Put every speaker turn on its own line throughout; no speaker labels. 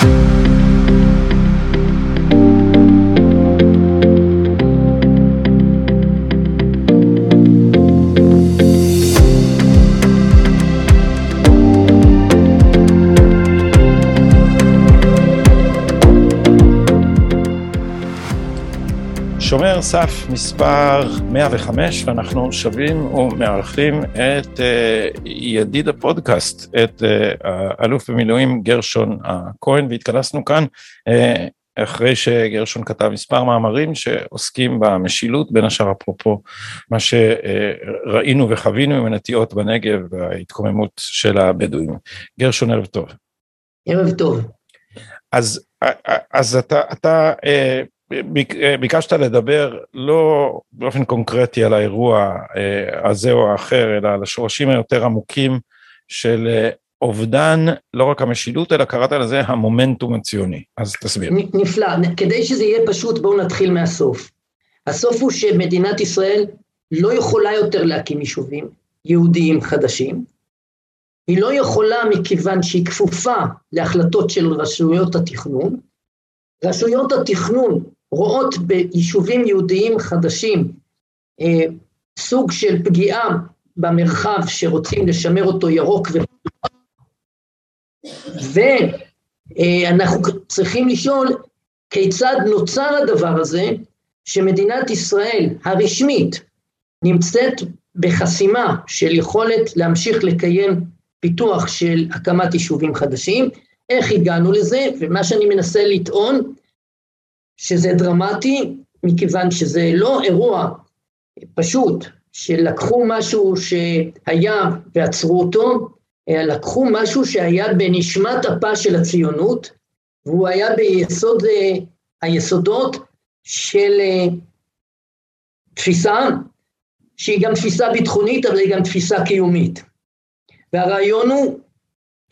שומר סף מספר 105, ואנחנו שבים ומארחים את uh, ידיד הפודקאסט, את uh, האלוף במילואים גרשון הכהן, והתכנסנו כאן uh, אחרי שגרשון כתב מספר מאמרים שעוסקים במשילות, בין השאר אפרופו מה שראינו וחווינו עם הנטיעות בנגב וההתקוממות של הבדואים. גרשון, ערב טוב.
ערב טוב.
אז, אז אתה, אתה ביקשת לדבר לא באופן קונקרטי על האירוע אה, הזה או האחר, אלא על השורשים היותר עמוקים של אה, אובדן לא רק המשילות, אלא קראת לזה המומנטום הציוני. אז תסביר.
נפלא. כדי שזה יהיה פשוט, בואו נתחיל מהסוף. הסוף הוא שמדינת ישראל לא יכולה יותר להקים יישובים יהודיים חדשים. היא לא יכולה מכיוון שהיא כפופה להחלטות של רשויות התכנון. רשויות התכנון רואות ביישובים יהודיים חדשים אה, סוג של פגיעה במרחב שרוצים לשמר אותו ירוק ו... ואנחנו צריכים לשאול כיצד נוצר הדבר הזה שמדינת ישראל הרשמית נמצאת בחסימה של יכולת להמשיך לקיים פיתוח של הקמת יישובים חדשים, איך הגענו לזה, ומה שאני מנסה לטעון שזה דרמטי, מכיוון שזה לא אירוע פשוט, שלקחו משהו שהיה ועצרו אותו, אלא לקחו משהו שהיה בנשמת אפה של הציונות, והוא היה ביסוד היסודות של אה, תפיסה, שהיא גם תפיסה ביטחונית, אבל היא גם תפיסה קיומית. והרעיון הוא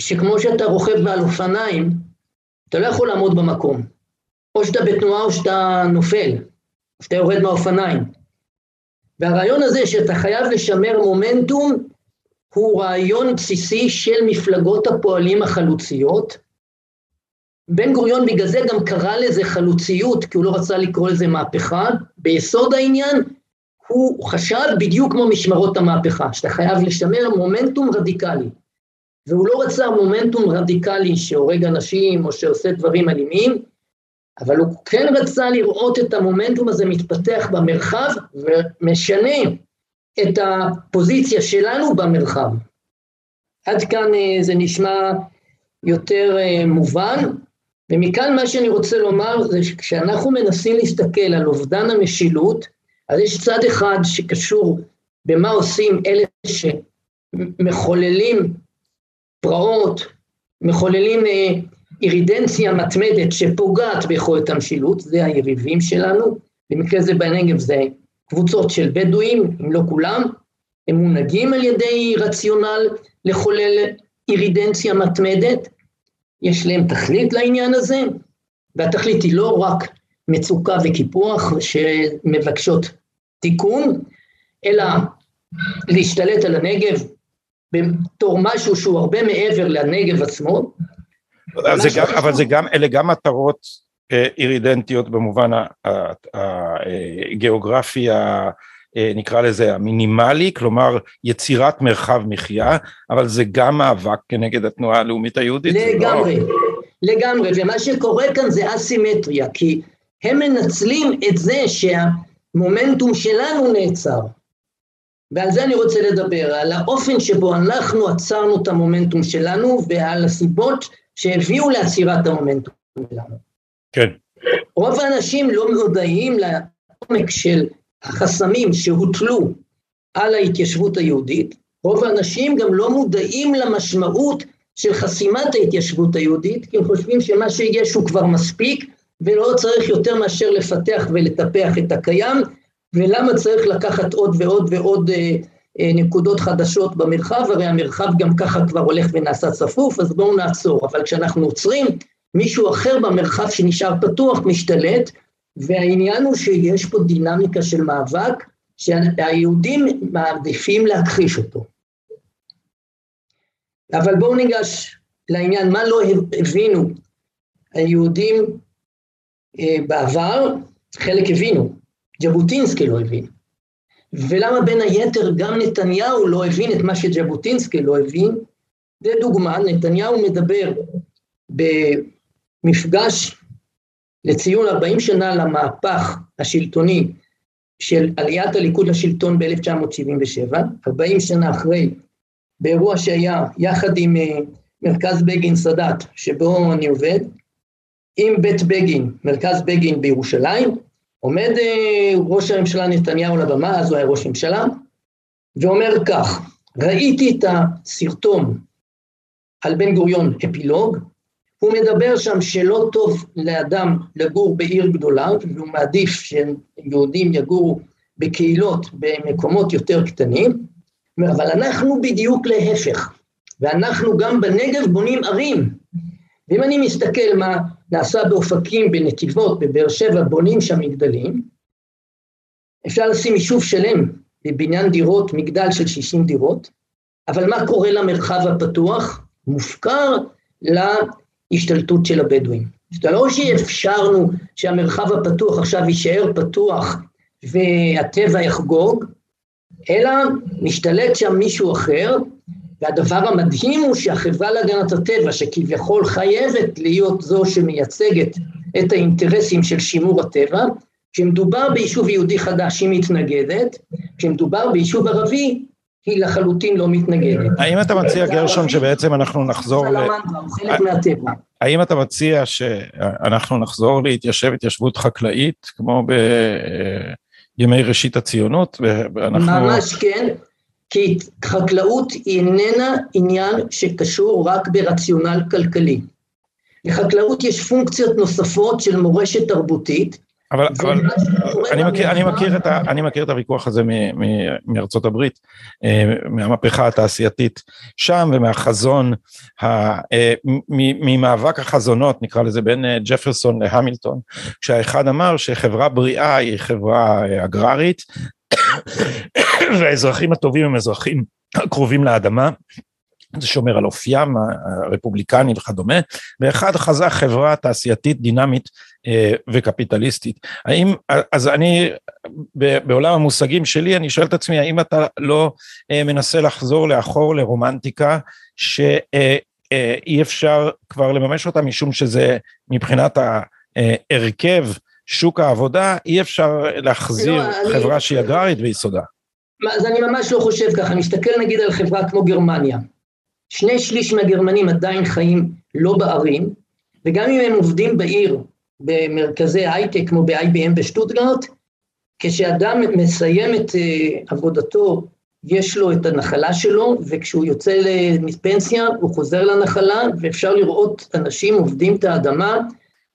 שכמו שאתה רוכב בעל אופניים, אתה לא יכול לעמוד במקום. או שאתה בתנועה או שאתה נופל, או שאתה יורד מהאופניים. והרעיון הזה שאתה חייב לשמר מומנטום, הוא רעיון בסיסי של מפלגות הפועלים החלוציות. בן גוריון בגלל זה גם קרא לזה חלוציות, כי הוא לא רצה לקרוא לזה מהפכה. ביסוד העניין, הוא חשב בדיוק כמו משמרות המהפכה, שאתה חייב לשמר מומנטום רדיקלי. והוא לא רצה מומנטום רדיקלי שהורג אנשים או שעושה דברים אלימים, אבל הוא כן רצה לראות את המומנטום הזה מתפתח במרחב ומשנה את הפוזיציה שלנו במרחב. עד כאן אה, זה נשמע יותר אה, מובן, ומכאן מה שאני רוצה לומר זה שכשאנחנו מנסים להסתכל על אובדן המשילות, אז יש צד אחד שקשור במה עושים אלה שמחוללים פרעות, מחוללים אה, אירידנציה מתמדת שפוגעת ביכולת המשילות, זה היריבים שלנו, במקרה זה בנגב זה קבוצות של בדואים, אם לא כולם, הם מונהגים על ידי רציונל לחולל אירידנציה מתמדת, יש להם תכלית לעניין הזה, והתכלית היא לא רק מצוקה וקיפוח שמבקשות תיקון, אלא להשתלט על הנגב בתור משהו שהוא הרבה מעבר לנגב עצמו,
זה גם, אבל זה גם, אלה גם מטרות אה, אירידנטיות במובן הגיאוגרפי, אה, נקרא לזה המינימלי, כלומר יצירת מרחב מחיה, אבל זה גם מאבק כנגד התנועה הלאומית היהודית.
לא- לגמרי, לא... לגמרי, ומה שקורה כאן זה אסימטריה, כי הם מנצלים את זה שהמומנטום שלנו נעצר. ועל זה אני רוצה לדבר, על האופן שבו אנחנו עצרנו את המומנטום שלנו ועל הסיבות שהביאו לעצירת המומנטום שלנו.
כן.
רוב האנשים לא מודעים לעומק של החסמים שהוטלו על ההתיישבות היהודית, רוב האנשים גם לא מודעים למשמעות של חסימת ההתיישבות היהודית, כי הם חושבים שמה שיש הוא כבר מספיק, ולא צריך יותר מאשר לפתח ולטפח את הקיים, ולמה צריך לקחת עוד ועוד ועוד אה, נקודות חדשות במרחב, הרי המרחב גם ככה כבר הולך ונעשה צפוף, אז בואו נעצור. אבל כשאנחנו עוצרים, מישהו אחר במרחב שנשאר פתוח משתלט, והעניין הוא שיש פה דינמיקה של מאבק, שהיהודים מעדיפים להכחיש אותו. אבל בואו ניגש לעניין, מה לא הבינו היהודים אה, בעבר, חלק הבינו, ז'בוטינסקי לא הבין. ולמה בין היתר גם נתניהו לא הבין את מה שז'בוטינסקי לא הבין? זה דוגמה, נתניהו מדבר במפגש לציון 40 שנה למהפך השלטוני של עליית הליכוד לשלטון ב-1977, 40 שנה אחרי, באירוע שהיה יחד עם אה, מרכז בגין סאדאת, שבו אני עובד, עם בית בגין, מרכז בגין בירושלים, עומד אה, ראש הממשלה נתניהו על הבמה, אז הוא היה ראש ממשלה, ואומר כך, ראיתי את הסרטון על בן גוריון אפילוג, הוא מדבר שם שלא טוב לאדם לגור בעיר גדולה, והוא מעדיף שיהודים יגורו בקהילות במקומות יותר קטנים, אבל אנחנו בדיוק להפך, ואנחנו גם בנגב בונים ערים. ואם אני מסתכל מה נעשה באופקים, בנתיבות, בבאר שבע, בונים שם מגדלים, אפשר לשים יישוב שלם בבניין דירות, מגדל של 60 דירות, אבל מה קורה למרחב הפתוח? מופקר להשתלטות של הבדואים. זה לא שאפשרנו שהמרחב הפתוח עכשיו יישאר פתוח והטבע יחגוג, אלא משתלט שם מישהו אחר, והדבר המדהים הוא שהחברה להגנת הטבע, שכביכול חייבת להיות זו שמייצגת את האינטרסים של שימור הטבע, כשמדובר ביישוב יהודי חדש היא מתנגדת, כשמדובר ביישוב ערבי היא לחלוטין לא מתנגדת.
האם אתה מציע גרשון שבעצם אנחנו נחזור ל... האם אתה מציע שאנחנו נחזור להתיישב התיישבות חקלאית כמו בימי ראשית הציונות?
ממש כן, כי חקלאות היא איננה עניין שקשור רק ברציונל כלכלי. לחקלאות יש פונקציות נוספות של מורשת תרבותית,
אבל, אבל אני, מכיר, אני, מכיר את ה, אני מכיר את הוויכוח הזה מ, מ, מארצות הברית, אה, מהמהפכה התעשייתית שם ומהחזון, ה, אה, ממאבק החזונות נקרא לזה בין אה, ג'פרסון להמילטון, כשהאחד אמר שחברה בריאה היא חברה אגררית והאזרחים הטובים הם אזרחים קרובים לאדמה זה שומר על אופיים הרפובליקני וכדומה, ואחד חזה חברה תעשייתית דינמית אה, וקפיטליסטית. האם, אז אני, בעולם המושגים שלי, אני שואל את עצמי, האם אתה לא אה, מנסה לחזור לאחור לרומנטיקה, שאי אה, אפשר כבר לממש אותה, משום שזה מבחינת ההרכב, שוק העבודה, אי אפשר להחזיר לא, חברה אני... שהיא אגררית ביסודה.
אז אני ממש לא חושב ככה, אני מסתכל נגיד על חברה כמו גרמניה. שני שליש מהגרמנים עדיין חיים לא בערים, וגם אם הם עובדים בעיר, במרכזי הייטק כמו ב-IBM בשטוטגרט, כשאדם מסיים את uh, עבודתו, יש לו את הנחלה שלו, וכשהוא יוצא לפנסיה הוא חוזר לנחלה, ואפשר לראות אנשים עובדים את האדמה.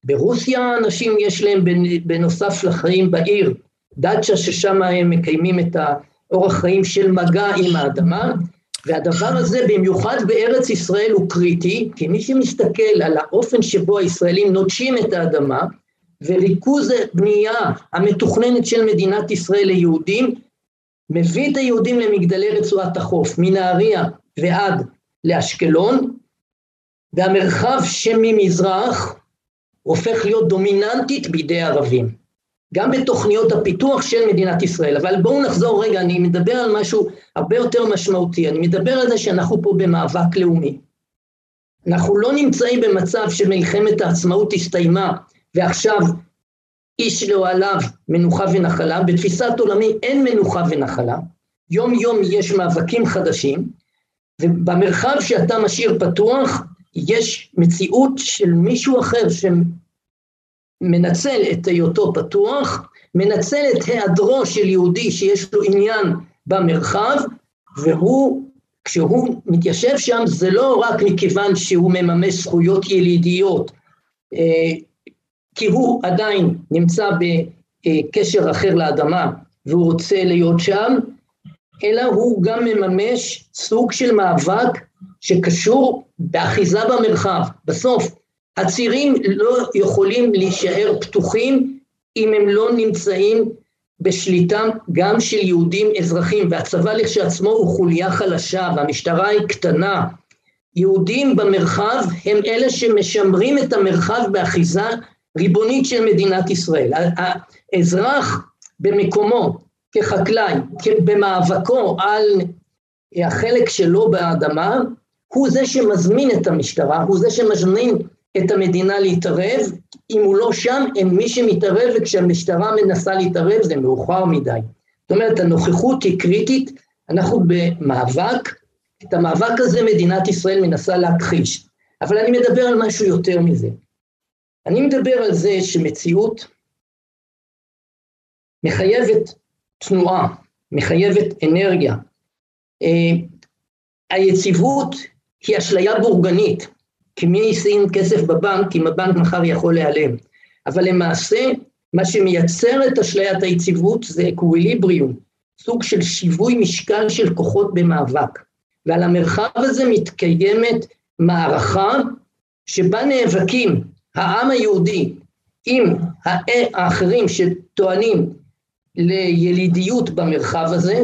ברוסיה אנשים יש להם בנוסף לחיים בעיר, דאצ'ה ששם הם מקיימים את האורח חיים של מגע עם האדמה, והדבר הזה במיוחד בארץ ישראל הוא קריטי, כי מי שמסתכל על האופן שבו הישראלים נוטשים את האדמה, וריכוז הבנייה המתוכננת של מדינת ישראל ליהודים, מביא את היהודים למגדלי רצועת החוף, מנהריה ועד לאשקלון, והמרחב שממזרח הופך להיות דומיננטית בידי ערבים. גם בתוכניות הפיתוח של מדינת ישראל. אבל בואו נחזור רגע, אני מדבר על משהו הרבה יותר משמעותי, אני מדבר על זה שאנחנו פה במאבק לאומי. אנחנו לא נמצאים במצב שמלחמת העצמאות הסתיימה ועכשיו איש לא עליו מנוחה ונחלה, בתפיסת עולמי אין מנוחה ונחלה, יום יום יש מאבקים חדשים, ובמרחב שאתה משאיר פתוח יש מציאות של מישהו אחר מנצל את היותו פתוח, מנצל את היעדרו של יהודי שיש לו עניין במרחב, והוא, כשהוא מתיישב שם, זה לא רק מכיוון שהוא מממש זכויות ילידיות, אה, כי הוא עדיין נמצא בקשר אחר לאדמה והוא רוצה להיות שם, אלא הוא גם מממש סוג של מאבק שקשור באחיזה במרחב. בסוף, הצירים לא יכולים להישאר פתוחים אם הם לא נמצאים בשליטה גם של יהודים אזרחים, והצבא לכשעצמו הוא חוליה חלשה, והמשטרה היא קטנה, יהודים במרחב הם אלה שמשמרים את המרחב באחיזה ריבונית של מדינת ישראל. האזרח במקומו כחקלאי, במאבקו על החלק שלו באדמה, הוא זה שמזמין את המשטרה, הוא זה שמזמין את המדינה להתערב, אם הוא לא שם, אין מי שמתערב, וכשהמשטרה מנסה להתערב זה מאוחר מדי. זאת אומרת, הנוכחות היא קריטית, אנחנו במאבק, את המאבק הזה מדינת ישראל מנסה להכחיש. אבל אני מדבר על משהו יותר מזה. אני מדבר על זה שמציאות מחייבת תנועה, מחייבת אנרגיה. אה, היציבות היא אשליה בורגנית, כי מי ישים כסף בבנק אם הבנק מחר יכול להיעלם. אבל למעשה, מה שמייצר את אשליית היציבות זה אקוויליבריום, סוג של שיווי משקל של כוחות במאבק. ועל המרחב הזה מתקיימת מערכה שבה נאבקים העם היהודי עם האחרים שטוענים לילידיות במרחב הזה,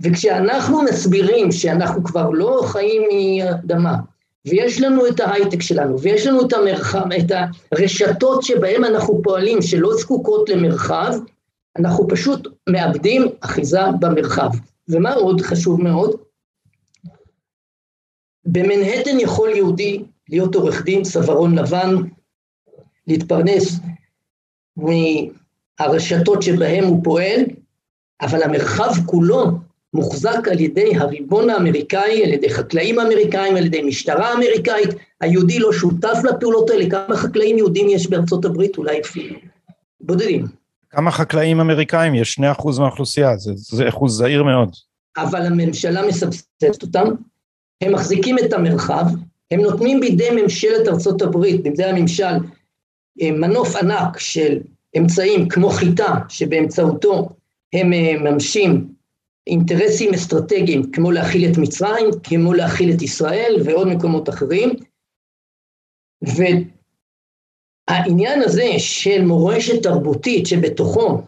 וכשאנחנו מסבירים שאנחנו כבר לא חיים מאדמה, ויש לנו את ההייטק שלנו, ויש לנו את המרחב, את הרשתות שבהן אנחנו פועלים, שלא זקוקות למרחב, אנחנו פשוט מאבדים אחיזה במרחב. ומה עוד חשוב מאוד? במנהטן יכול יהודי להיות עורך דין, צווארון לבן, להתפרנס מהרשתות שבהן הוא פועל, אבל המרחב כולו מוחזק על ידי הריבון האמריקאי, על ידי חקלאים אמריקאים, על ידי משטרה אמריקאית, היהודי לא שותף לפעולות האלה, כמה חקלאים יהודים יש בארצות הברית? אולי אפילו בודדים.
כמה חקלאים אמריקאים? יש 2% מהאוכלוסייה, זה, זה אחוז זעיר מאוד.
אבל הממשלה מסבסדת אותם, הם מחזיקים את המרחב, הם נותנים בידי ממשלת ארצות הברית, בידי הממשל, אה, מנוף ענק של אמצעים כמו חיטה, שבאמצעותו הם אה, ממשים אינטרסים אסטרטגיים, כמו להכיל את מצרים, כמו להכיל את ישראל ועוד מקומות אחרים. והעניין הזה של מורשת תרבותית שבתוכו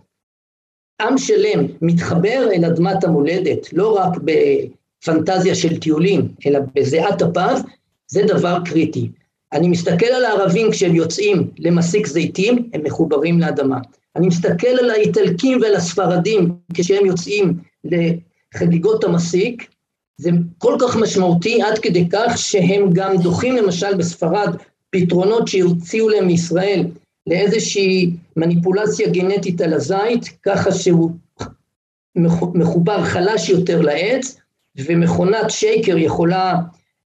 עם שלם מתחבר אל אדמת המולדת, לא רק בפנטזיה של טיולים, אלא בזיעת אפיו, זה דבר קריטי. אני מסתכל על הערבים כשהם יוצאים למסיק זיתים, הם מחוברים לאדמה. אני מסתכל על האיטלקים ועל הספרדים כשהם יוצאים לחגיגות המסיק, זה כל כך משמעותי עד כדי כך שהם גם דוחים למשל בספרד פתרונות שהוציאו להם מישראל לאיזושהי מניפולציה גנטית על הזית, ככה שהוא מחובר חלש יותר לעץ, ומכונת שייקר יכולה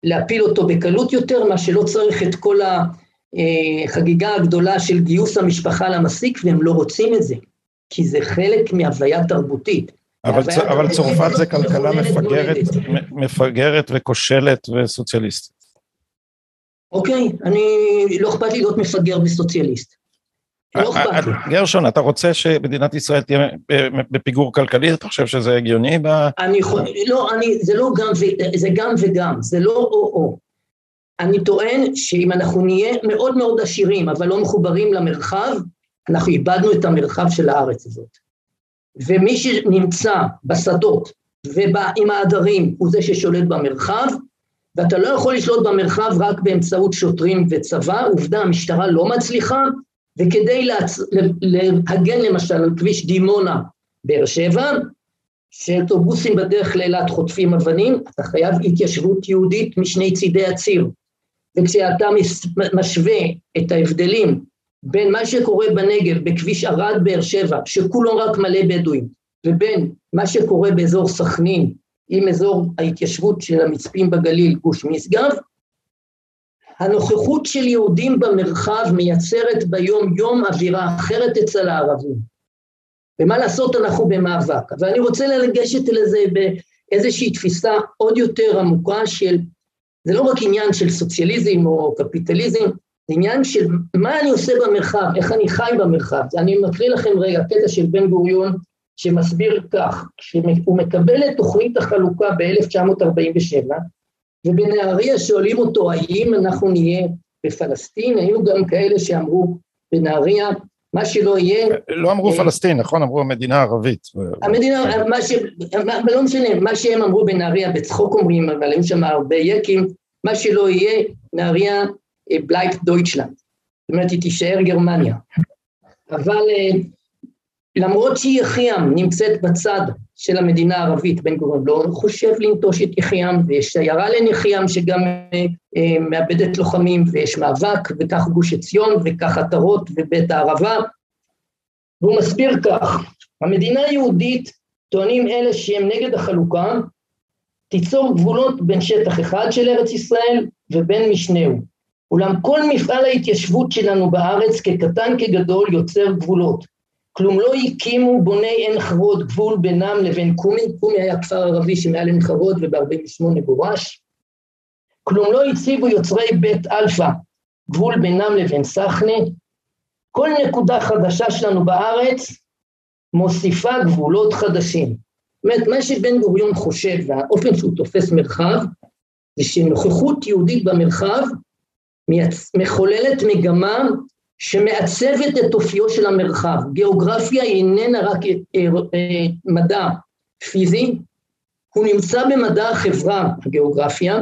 להפיל אותו בקלות יותר, מה שלא צריך את כל החגיגה הגדולה של גיוס המשפחה למסיק, והם לא רוצים את זה, כי זה חלק מהוויה תרבותית.
אבל, צ, אבל צרפת זה כלכלה מפגרת, מפגרת וכושלת וסוציאליסטית.
אוקיי, אני, לא אכפת לי להיות מפגר וסוציאליסט. לא אכפת לי.
גרשון, אתה רוצה שמדינת ישראל תהיה בפיגור כלכלי? אתה חושב שזה הגיוני?
אני לא, אני, זה לא גם, זה גם וגם, זה לא או-או. אני טוען שאם אנחנו נהיה מאוד מאוד עשירים, אבל לא מחוברים למרחב, אנחנו איבדנו את המרחב של הארץ הזאת. ומי שנמצא בשדות ועם העדרים הוא זה ששולט במרחב, ואתה לא יכול לשלוט במרחב רק באמצעות שוטרים וצבא, עובדה המשטרה לא מצליחה, וכדי להצ... להגן למשל על כביש דימונה באר שבע, שאוטובוסים בדרך לאילת חוטפים אבנים, אתה חייב התיישבות יהודית משני צידי הציר. וכשאתה משווה את ההבדלים בין מה שקורה בנגב, בכביש ערד באר שבע, שכולו רק מלא בדואים, ובין מה שקורה באזור סכנין, עם אזור ההתיישבות של המצפים בגליל, גוש משגב, הנוכחות של יהודים במרחב מייצרת ביום יום אווירה אחרת אצל הערבים. ומה לעשות, אנחנו במאבק. אבל אני רוצה לגשת לזה באיזושהי תפיסה עוד יותר עמוקה של, זה לא רק עניין של סוציאליזם או קפיטליזם, עניין של מה אני עושה במרחב, איך אני חי במרחב. אני מקריא לכם רגע קטע של בן גוריון שמסביר כך, שהוא מקבל את תוכנית החלוקה ב-1947, ובנהריה שואלים אותו האם אנחנו נהיה בפלסטין, היו גם כאלה שאמרו בנהריה, מה שלא יהיה...
לא אמרו אה, פלסטין, נכון? אמרו המדינה הערבית.
המדינה, מה ש... לא משנה, מה שהם אמרו בנהריה, בצחוק אומרים, אבל היו שם הרבה יקים, מה שלא יהיה, נהריה בלייט דויטשלנד. זאת אומרת, היא תישאר גרמניה. אבל למרות שיחיעם נמצאת בצד של המדינה הערבית, בן גוריון לא חושב לנטוש את יחיעם, ויש שיירה לנחיעם שגם אה, אה, מאבדת לוחמים, ויש מאבק, וכך גוש עציון, וכך עטרות ובית הערבה. והוא מסביר כך, המדינה היהודית, טוענים אלה שהם נגד החלוקה, תיצור גבולות בין שטח אחד של ארץ ישראל ובין משנהו. אולם כל מפעל ההתיישבות שלנו בארץ, כקטן כגדול, יוצר גבולות. כלום לא הקימו בוני עין חרוד גבול בינם לבין קומי, קומי היה כפר ערבי שמעל עין חרוד וב-48 גורש, כלום לא הציבו יוצרי בית אלפא גבול בינם לבין סחנה, כל נקודה חדשה שלנו בארץ מוסיפה גבולות חדשים. אומרת, מה שבן גוריון חושב והאופן שהוא תופס מרחב, זה שנוכחות יהודית במרחב מחוללת מגמה שמעצבת את אופיו של המרחב. גיאוגרפיה איננה רק אה, אה, מדע פיזי, הוא נמצא במדע החברה, הגיאוגרפיה,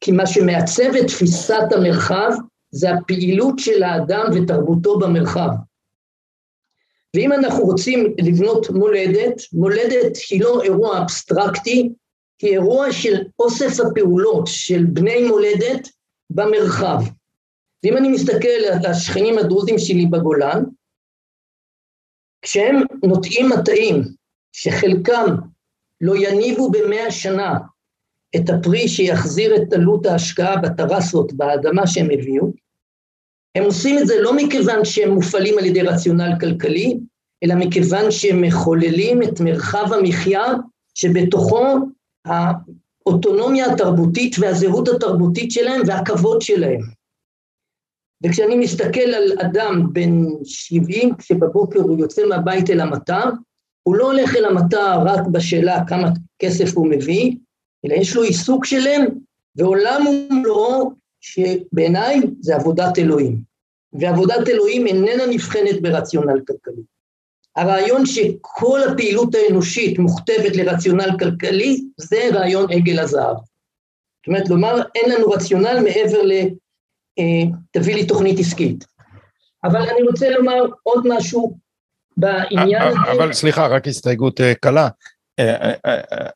כי מה שמעצב את תפיסת המרחב זה הפעילות של האדם ותרבותו במרחב. ואם אנחנו רוצים לבנות מולדת, מולדת היא לא אירוע אבסטרקטי, היא אירוע של אוסף הפעולות של בני מולדת במרחב. ואם אני מסתכל על השכנים הדרוזים שלי בגולן, כשהם נוטעים מטעים שחלקם לא יניבו במאה שנה את הפרי שיחזיר את עלות ההשקעה בטרסות, באדמה שהם הביאו, הם עושים את זה לא מכיוון שהם מופעלים על ידי רציונל כלכלי, אלא מכיוון שהם מחוללים את מרחב המחיה שבתוכו האוטונומיה התרבותית והזהות התרבותית שלהם והכבוד שלהם. וכשאני מסתכל על אדם בן 70, כשבבוקר הוא יוצא מהבית אל המטע, הוא לא הולך אל המטע רק בשאלה כמה כסף הוא מביא, אלא יש לו עיסוק שלם, ועולם ומלואו, שבעיניי זה עבודת אלוהים. ועבודת אלוהים איננה נבחנת ברציונל כלכלי. הרעיון שכל הפעילות האנושית מוכתבת לרציונל כלכלי, זה רעיון עגל הזהב. זאת אומרת, לומר, אין לנו רציונל מעבר תביא לי תוכנית עסקית. אבל אני רוצה לומר עוד משהו בעניין
הזה. אבל סליחה, רק הסתייגות אה, קלה. אה,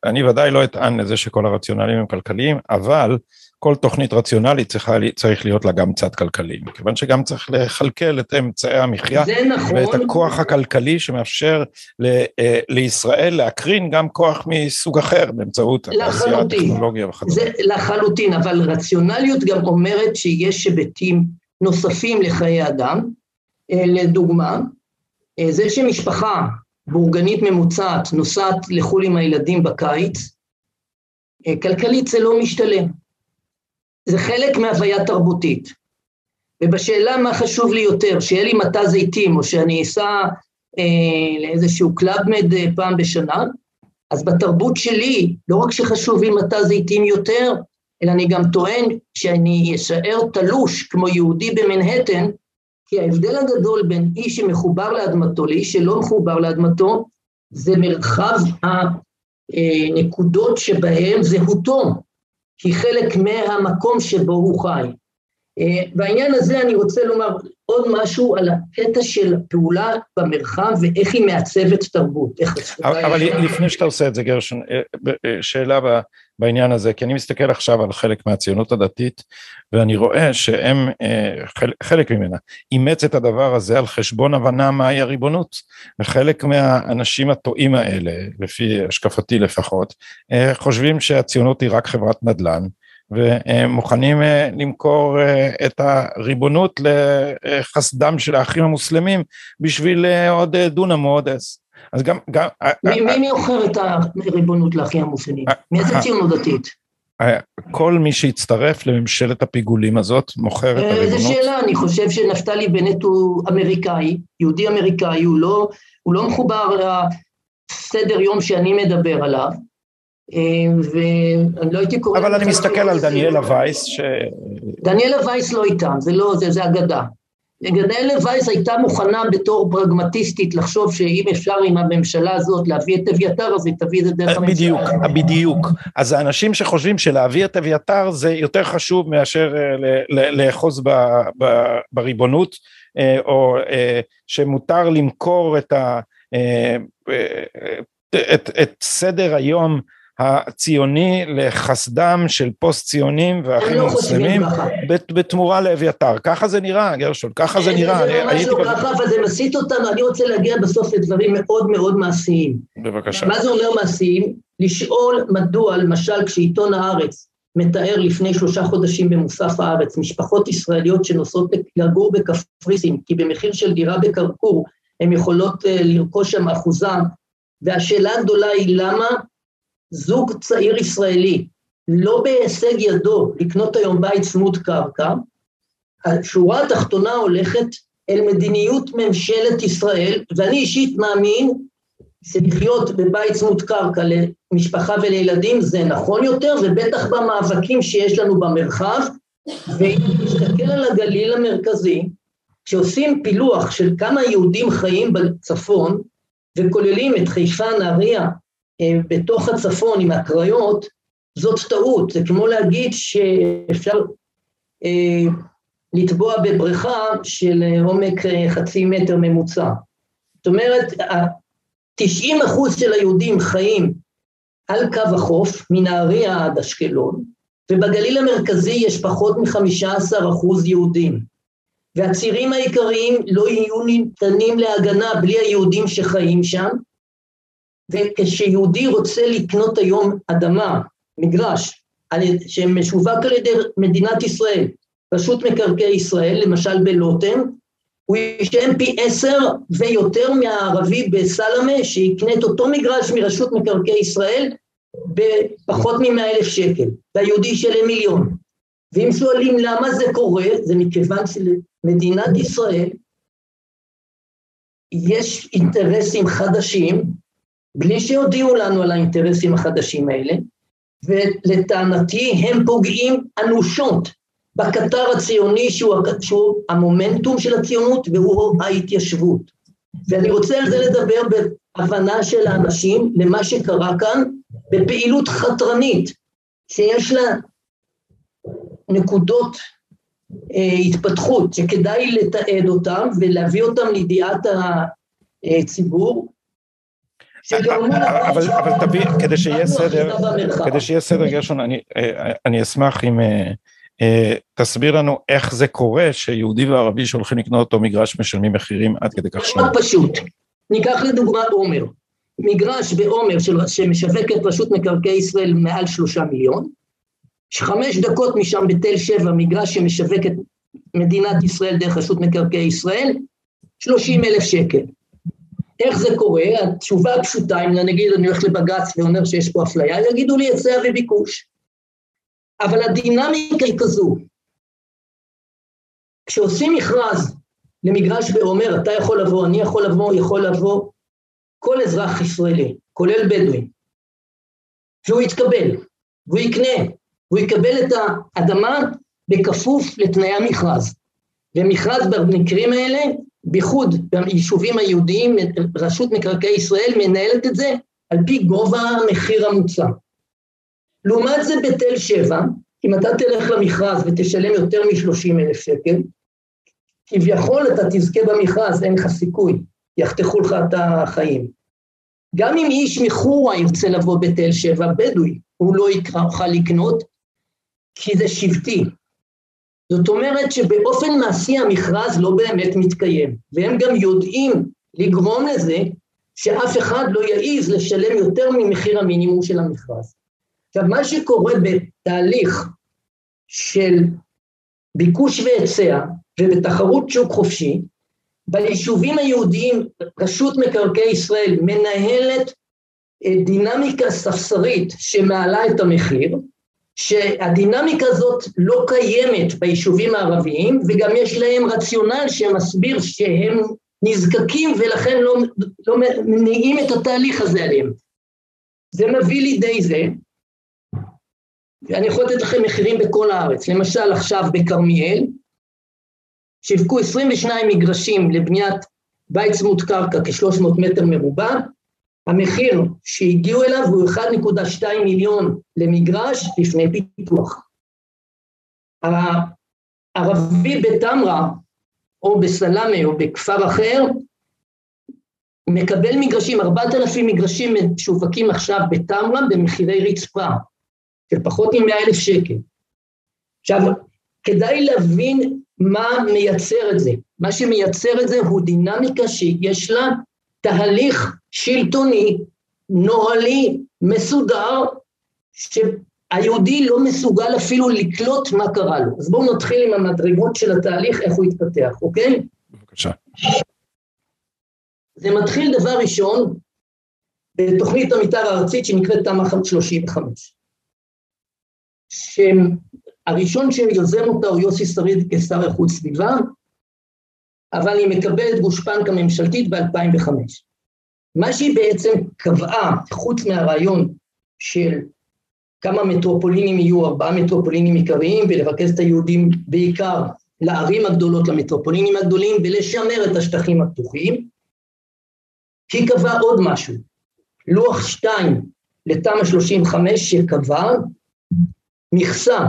אני ודאי לא אטען לזה שכל הרציונלים הם כלכליים, אבל כל תוכנית רציונלית צריכה, צריך להיות לה גם צד כלכלי, מכיוון שגם צריך לכלכל את אמצעי המחיה
נכון.
ואת הכוח הכלכלי שמאפשר ל, אה, לישראל להקרין גם כוח מסוג אחר באמצעות התעשייה, הטכנולוגיה וכדומה.
זה לחלוטין, אבל רציונליות גם אומרת שיש היבטים נוספים לחיי אדם, אה, לדוגמה, אה, זה שמשפחה בורגנית ממוצעת נוסעת לחו"ל עם הילדים בקיץ, כלכלית זה לא משתלם. זה חלק מהוויה תרבותית. ובשאלה מה חשוב לי יותר, שיהיה לי מטע זיתים או שאני אסע אה, לאיזשהו קלאבמד אה, פעם בשנה, אז בתרבות שלי, לא רק שחשוב לי מטע זיתים יותר, אלא אני גם טוען שאני אשאר תלוש כמו יהודי במנהטן, כי ההבדל הגדול בין איש שמחובר לאדמתו לאיש שלא מחובר לאדמתו, זה מרחב הנקודות אה, שבהם זהותו. היא חלק מהמקום שבו הוא חי. אה, בעניין הזה אני רוצה לומר עוד משהו על הקטע של פעולה במרחב ואיך היא מעצבת תרבות.
אבל לפני שאתה עושה את זה גרשון, אה, אה, שאלה בעניין הזה, כי אני מסתכל עכשיו על חלק מהציונות הדתית ואני רואה שהם, חלק ממנה, אימץ את הדבר הזה על חשבון הבנה מהי הריבונות. וחלק מהאנשים הטועים האלה, לפי השקפתי לפחות, חושבים שהציונות היא רק חברת נדל"ן. ומוכנים אה, למכור אה, את הריבונות לחסדם של האחים המוסלמים בשביל אה, עוד דונם או עוד עש. אז גם... גם
מי מוכר את הריבונות לאחים המוסלמים? מאיזה ציונות דתית?
כל מי שהצטרף לממשלת הפיגולים הזאת מוכר את הריבונות.
איזה שאלה, אני חושב שנפתלי בנט הוא אמריקאי, יהודי אמריקאי, הוא לא, הוא לא מחובר לסדר יום שאני מדבר עליו. ואני לא הייתי קורא...
אבל אני מסתכל על דניאלה וייס ש...
דניאלה וייס לא איתם, זה לא, זה, זה אגדה. גדלה וייס הייתה מוכנה בתור פרגמטיסטית לחשוב שאם אפשר עם הממשלה הזאת להביא את אביתר, אז היא תביא את זה דרך הממשלה.
בדיוק, בדיוק. אז האנשים שחושבים שלהביא את אביתר זה יותר חשוב מאשר אה, לאחוז בריבונות, אה, או אה, שמותר למכור את, ה, את, את סדר היום הציוני לחסדם של פוסט ציונים ואחים
לא
מוסלמים בתמורה לאביתר, ככה זה נראה גרשון, ככה זה נראה.
זה ממש לא ככה, אבל זה מסיט אותנו, אני רוצה להגיע בסוף לדברים מאוד מאוד מעשיים.
בבקשה.
מה זה אומר מעשיים? לשאול מדוע למשל כשעיתון הארץ מתאר לפני שלושה חודשים במוסף הארץ משפחות ישראליות שנוסעות לגור בקפריסין, כי במחיר של דירה בקרקור הן יכולות אה, לרכוש שם אחוזה, והשאלה הגדולה היא למה זוג צעיר ישראלי, לא בהישג ידו לקנות היום בית צמוד קרקע, השורה התחתונה הולכת אל מדיניות ממשלת ישראל, ואני אישית מאמין שלחיות בבית צמוד קרקע למשפחה ולילדים זה נכון יותר, ובטח במאבקים שיש לנו במרחב, ואם נסתכל על הגליל המרכזי, כשעושים פילוח של כמה יהודים חיים בצפון, וכוללים את חיפה, נהריה, בתוך הצפון עם הקריות, זאת טעות, זה כמו להגיד שאפשר אה, לטבוע בבריכה של אה, עומק אה, חצי מטר ממוצע. זאת אומרת, 90 אחוז של היהודים חיים על קו החוף, מנהריה עד אשקלון, ובגליל המרכזי יש פחות מ-15 אחוז יהודים. והצירים העיקריים לא יהיו ניתנים להגנה בלי היהודים שחיים שם, וכשיהודי רוצה לקנות היום אדמה, מגרש, שמשווק על ידי מדינת ישראל, רשות מקרקעי ישראל, למשל בלוטם, הוא ישלם פי עשר ויותר מהערבי בסלמה, שיקנה את אותו מגרש מרשות מקרקעי ישראל בפחות מ-100 אלף שקל, והיהודי ישלם מיליון. ואם שואלים למה זה קורה, זה מכיוון שלמדינת ישראל יש אינטרסים חדשים בלי שהודיעו לנו על האינטרסים החדשים האלה, ולטענתי הם פוגעים אנושות בקטר הציוני שהוא, שהוא המומנטום של הציונות והוא ההתיישבות. ואני רוצה על זה לדבר בהבנה של האנשים למה שקרה כאן בפעילות חתרנית שיש לה נקודות אה, התפתחות שכדאי לתעד אותם ולהביא אותם לידיעת הציבור
אבל, אבל תביא, כדי שיהיה סדר, כדי שיהיה סדר גרשון, אני, אני אשמח אם אה, אה, תסביר לנו איך זה קורה שיהודי וערבי שהולכים לקנות אותו מגרש משלמים מחירים עד כדי כך.
מאוד פשוט, ניקח לדוגמה עומר, מגרש בעומר שמשווקת רשות מקרקעי ישראל מעל שלושה מיליון, חמש דקות משם בתל שבע מגרש שמשווקת מדינת ישראל דרך רשות מקרקעי ישראל, שלושים אלף שקל. איך זה קורה? התשובה הפשוטה, אם נגיד אני הולך לבג"ץ ואומר שיש פה אפליה, יגידו לי היצע וביקוש. אבל הדינמיקה היא כזו, כשעושים מכרז למגרש בעומר, אתה יכול לבוא, אני יכול לבוא, יכול לבוא כל אזרח ישראלי, כולל בדואי, והוא יתקבל, והוא יקנה, והוא יקבל את האדמה בכפוף לתנאי המכרז. ומכרז במקרים האלה בייחוד ביישובים היהודיים, רשות מקרקעי ישראל מנהלת את זה על פי גובה המחיר המוצע. לעומת זה בתל שבע, אם אתה תלך למכרז ותשלם יותר מ-30 אלף שקל, כביכול אתה תזכה במכרז, אין לך סיכוי, יחתכו לך את החיים. גם אם איש מחורה ירצה לבוא בתל שבע, בדואי, הוא לא יוכל לקנות, כי זה שבטי, זאת אומרת שבאופן מעשי המכרז לא באמת מתקיים, והם גם יודעים לגרום לזה שאף אחד לא יעז לשלם יותר ממחיר המינימום של המכרז. עכשיו, מה שקורה בתהליך של ביקוש והיצע ובתחרות שוק חופשי, ביישובים היהודיים רשות מקרקעי ישראל מנהלת אה, דינמיקה ספסרית שמעלה את המחיר, שהדינמיקה הזאת לא קיימת ביישובים הערביים, וגם יש להם רציונל שמסביר שהם נזקקים ולכן לא, לא מניעים את התהליך הזה עליהם. זה מביא לידי זה, ואני יכול לתת לכם מחירים בכל הארץ, למשל עכשיו בכרמיאל, שיווקו 22 מגרשים לבניית בית צמוד קרקע כ-300 מטר מרובע, המחיר שהגיעו אליו הוא 1.2 מיליון למגרש לפני פיתוח. הערבי בתמרה או בסלאמה או בכפר אחר מקבל מגרשים, 4,000 מגרשים משווקים עכשיו בתמרה במחירי רצפה של פחות מ-100 אלף שקל. עכשיו, כדאי להבין מה מייצר את זה. מה שמייצר את זה הוא דינמיקה שיש לה תהליך שלטוני, נוהלי, מסודר, שהיהודי לא מסוגל אפילו לקלוט מה קרה לו. אז בואו נתחיל עם המדרגות של התהליך, איך הוא התפתח, אוקיי?
בבקשה.
זה מתחיל דבר ראשון בתוכנית המתאר הארצית שנקראת תמ"א 35. שהראשון שיוזם אותה הוא יוסי שריד כשר איכות סביבה, אבל היא מקבלת גושפנקה ממשלתית ב-2005. מה שהיא בעצם קבעה, חוץ מהרעיון של כמה מטרופולינים יהיו, ארבעה מטרופולינים עיקריים, ולרכז את היהודים בעיקר לערים הגדולות, למטרופולינים הגדולים, ולשמר את השטחים הפתוחים, היא קבעה עוד משהו, לוח שתיים לתמ"א 35 שקבע מכסה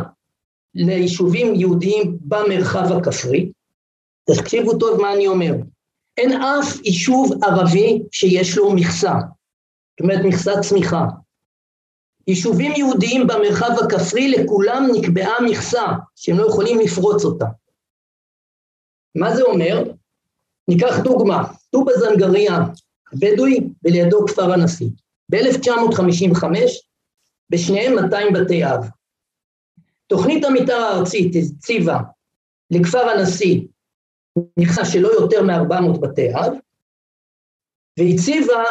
ליישובים יהודיים במרחב הכפרי, תקשיבו טוב מה אני אומר, אין אף יישוב ערבי שיש לו מכסה, זאת אומרת מכסת צמיחה. יישובים יהודיים במרחב הכפרי לכולם נקבעה מכסה שהם לא יכולים לפרוץ אותה. מה זה אומר? ניקח דוגמה, טובא זנגריה בדואי ולידו כפר הנשיא. ב-1955 בשניהם 200 בתי אב. תוכנית המתאר הארצית הציבה לכפר הנשיא מכסה שלא יותר מ-400 בתי אב, והציבה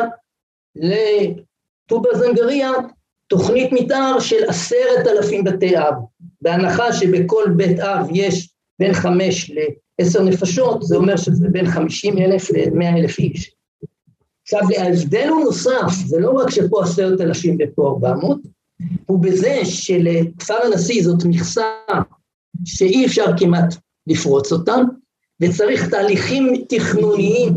לטובא זנגריה תוכנית מתאר של עשרת אלפים בתי אב, בהנחה שבכל בית אב יש בין חמש לעשר נפשות, זה אומר שזה בין חמישים אלף למאה אלף איש. עכשיו, ההבדל הוא נוסף, זה לא רק שפה עשרת אלפים ופה ארבע מאות, הוא בזה שלכפר הנשיא זאת מכסה שאי אפשר כמעט לפרוץ אותה, וצריך תהליכים תכנוניים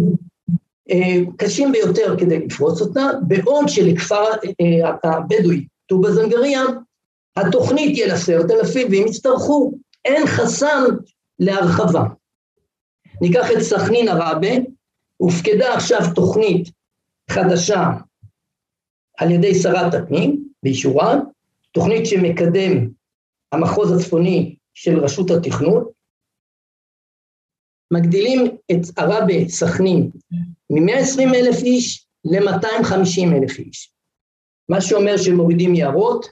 אה, קשים ביותר כדי לפרוץ אותה, בעוד שלכפר אה, הבדואי, טובא זנגריה, התוכנית תהיה לעשרת אלפים, ואם יצטרכו, אין חסם להרחבה. ניקח את סכנין עראבה, הופקדה עכשיו תוכנית חדשה על ידי שרת הפנים, באישורה, תוכנית שמקדם המחוז הצפוני של רשות התכנון, מגדילים את עראבה, סכנין, מ-120 אלף איש ל-250 אלף איש. מה שאומר שמורידים יערות,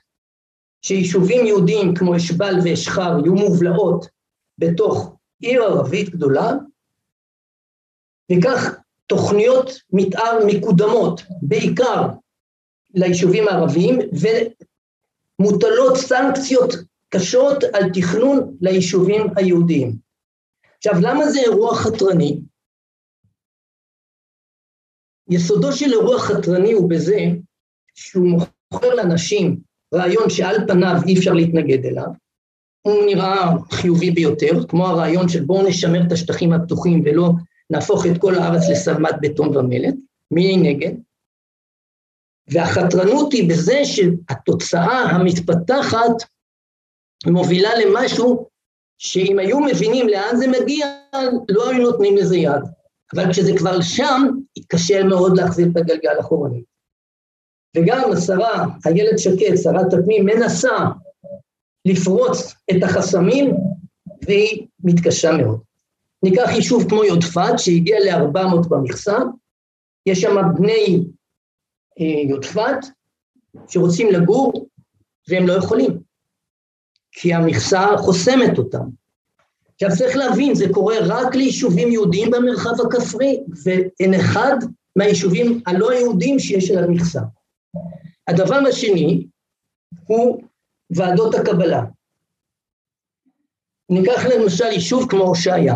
שיישובים יהודיים כמו אשבל ואשחר יהיו מובלעות בתוך עיר ערבית גדולה, וכך תוכניות מתאר מקודמות, בעיקר ליישובים הערביים, ומוטלות סנקציות קשות על תכנון ליישובים היהודיים. עכשיו, למה זה אירוע חתרני? יסודו של אירוע חתרני הוא בזה שהוא מוכר לאנשים רעיון שעל פניו אי אפשר להתנגד אליו, הוא נראה חיובי ביותר, כמו הרעיון של בואו נשמר את השטחים הפתוחים ולא נהפוך את כל הארץ לשלמת בטון ומלט, מי נגד? והחתרנות היא בזה שהתוצאה המתפתחת מובילה למשהו שאם היו מבינים לאן זה מגיע, לא היו נותנים לזה יד. אבל כשזה כבר שם, קשה מאוד להחזיר את הגלגל אחורנית. וגם השרה, איילת שקד, שרת הפנים, מנסה לפרוץ את החסמים, והיא מתקשה מאוד. ניקח יישוב כמו יודפת, שהגיע ל-400 במכסה, יש שם בני אה, יודפת שרוצים לגור, והם לא יכולים, כי המכסה חוסמת אותם. עכשיו צריך להבין, זה קורה רק ליישובים יהודיים במרחב הכפרי, ואין אחד מהיישובים הלא יהודיים שיש עליו מכסה. הדבר השני הוא ועדות הקבלה. ניקח למשל יישוב כמו הושעיה.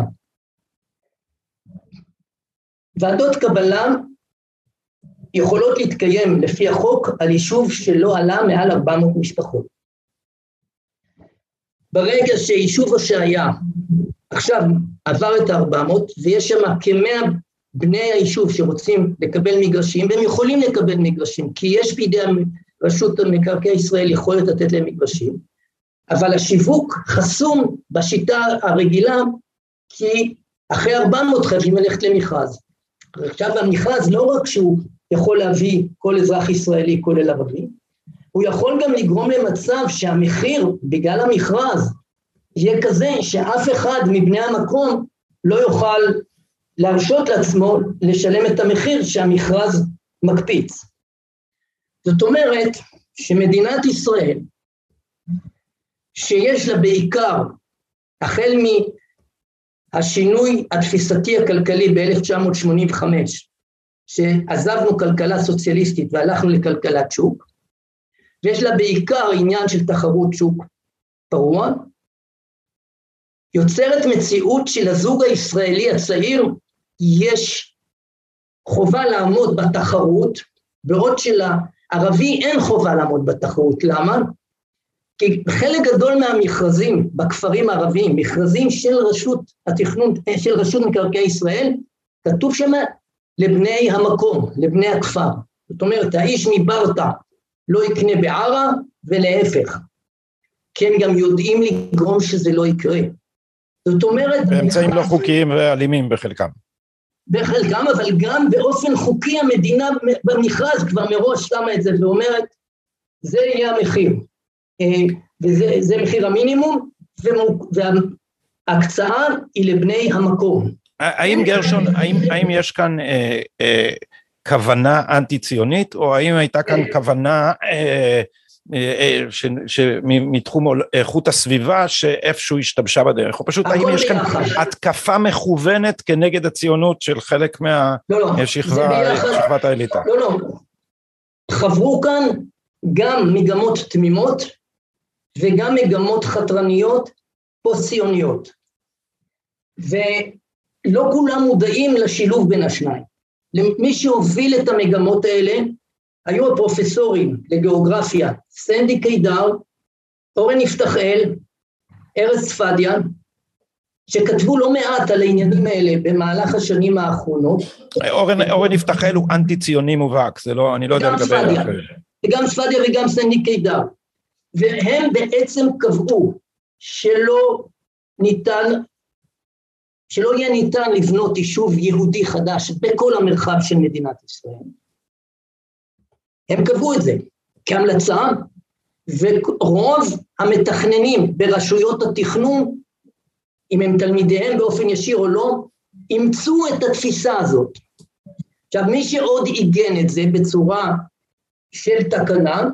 ועדות קבלה יכולות להתקיים לפי החוק על יישוב שלא עלה מעל 400 משפחות. ברגע שיישוב הושעיה עכשיו עבר את ה-400, ויש שם כמאה בני היישוב שרוצים לקבל מגרשים, והם יכולים לקבל מגרשים, כי יש בידי רשות מקרקעי ישראל יכולת לתת להם מגרשים, אבל השיווק חסום בשיטה הרגילה, כי אחרי 400 חייבים ללכת למכרז. עכשיו המכרז לא רק שהוא יכול להביא כל אזרח ישראלי, כולל ערבי, הוא יכול גם לגרום למצב שהמחיר, בגלל המכרז, יהיה כזה שאף אחד מבני המקום לא יוכל להרשות לעצמו לשלם את המחיר שהמכרז מקפיץ. זאת אומרת שמדינת ישראל, שיש לה בעיקר, החל מהשינוי התפיסתי הכלכלי ב-1985, שעזבנו כלכלה סוציאליסטית והלכנו לכלכלת שוק, ויש לה בעיקר עניין של תחרות שוק פרוע, יוצרת מציאות שלזוג הישראלי הצעיר יש חובה לעמוד בתחרות, בעוד שלערבי אין חובה לעמוד בתחרות. למה? כי חלק גדול מהמכרזים בכפרים הערביים, מכרזים של רשות התכנון, של רשות מקרקעי ישראל, כתוב שם לבני המקום, לבני הכפר. זאת אומרת, האיש מברטה לא יקנה בערה, ולהפך. כי הם גם יודעים לגרום שזה לא יקרה. זאת אומרת...
באמצעים לא חוקיים ואלימים בחלקם.
בחלקם, אבל גם באופן חוקי המדינה במכרז כבר מראש שמה את זה ואומרת, זה יהיה המחיר. אה, וזה מחיר המינימום, וההקצאה היא לבני המקום.
האם גרשון, האם, האם יש כאן אה, אה, כוונה אנטי-ציונית, או האם הייתה כאן כוונה אה, אה, מתחום איכות הסביבה שאיפשהו השתבשה בדרך, או פשוט האם יש כאן התקפה מכוונת כנגד הציונות של חלק מהשכבת האליטה?
לא, לא, חברו כאן גם מגמות תמימות וגם מגמות חתרניות פוסט-ציוניות, ולא כולם מודעים לשילוב בין השניים. מי שהוביל את המגמות האלה היו הפרופסורים לגיאוגרפיה, סנדי קידר, אורן יפתחאל, ארז צפדיה, שכתבו לא מעט על העניינים האלה במהלך השנים האחרונות.
אורן, אורן יפתחאל הוא אנטי ציוני מובהק, זה לא, אני לא יודע לגבי...
גם צפדיה וגם סנדי קידר. והם בעצם קבעו שלא ניתן, שלא יהיה ניתן לבנות יישוב יהודי חדש בכל המרחב של מדינת ישראל. הם קבעו את זה כהמלצה, ורוב המתכננים ברשויות התכנון, אם הם תלמידיהם באופן ישיר או לא, אימצו את התפיסה הזאת. עכשיו, מי שעוד עיגן את זה בצורה של תקנה,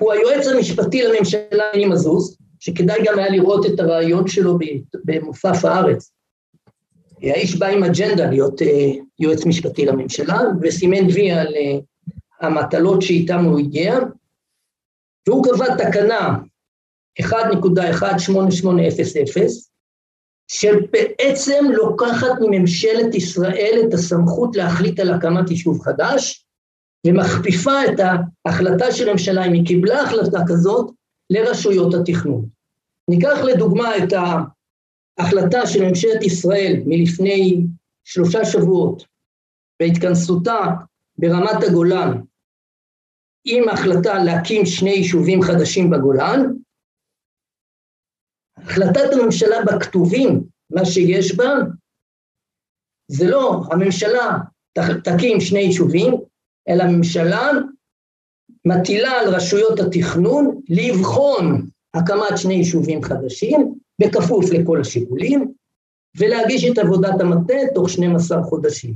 הוא היועץ המשפטי לממשלה, אני מזוז, שכדאי גם היה לראות את הרעיון שלו במופף הארץ. האיש בא עם אג'נדה להיות אה, יועץ משפטי לממשלה, וסימן וי על אה, המטלות שאיתן הוא הגיע, והוא קבע תקנה 1.18800, שבעצם לוקחת מממשלת ישראל את הסמכות להחליט על הקמת יישוב חדש, ומכפיפה את ההחלטה של הממשלה, אם היא קיבלה החלטה כזאת, לרשויות התכנון. ניקח לדוגמה את ההחלטה של ממשלת ישראל מלפני שלושה שבועות, בהתכנסותה ברמת הגולן, עם החלטה להקים שני יישובים חדשים בגולן, החלטת הממשלה בכתובים, מה שיש בה, זה לא הממשלה תקים שני יישובים, אלא הממשלה מטילה על רשויות התכנון לבחון הקמת שני יישובים חדשים, בכפוף לכל השיקולים, ולהגיש את עבודת המטה תוך 12 חודשים.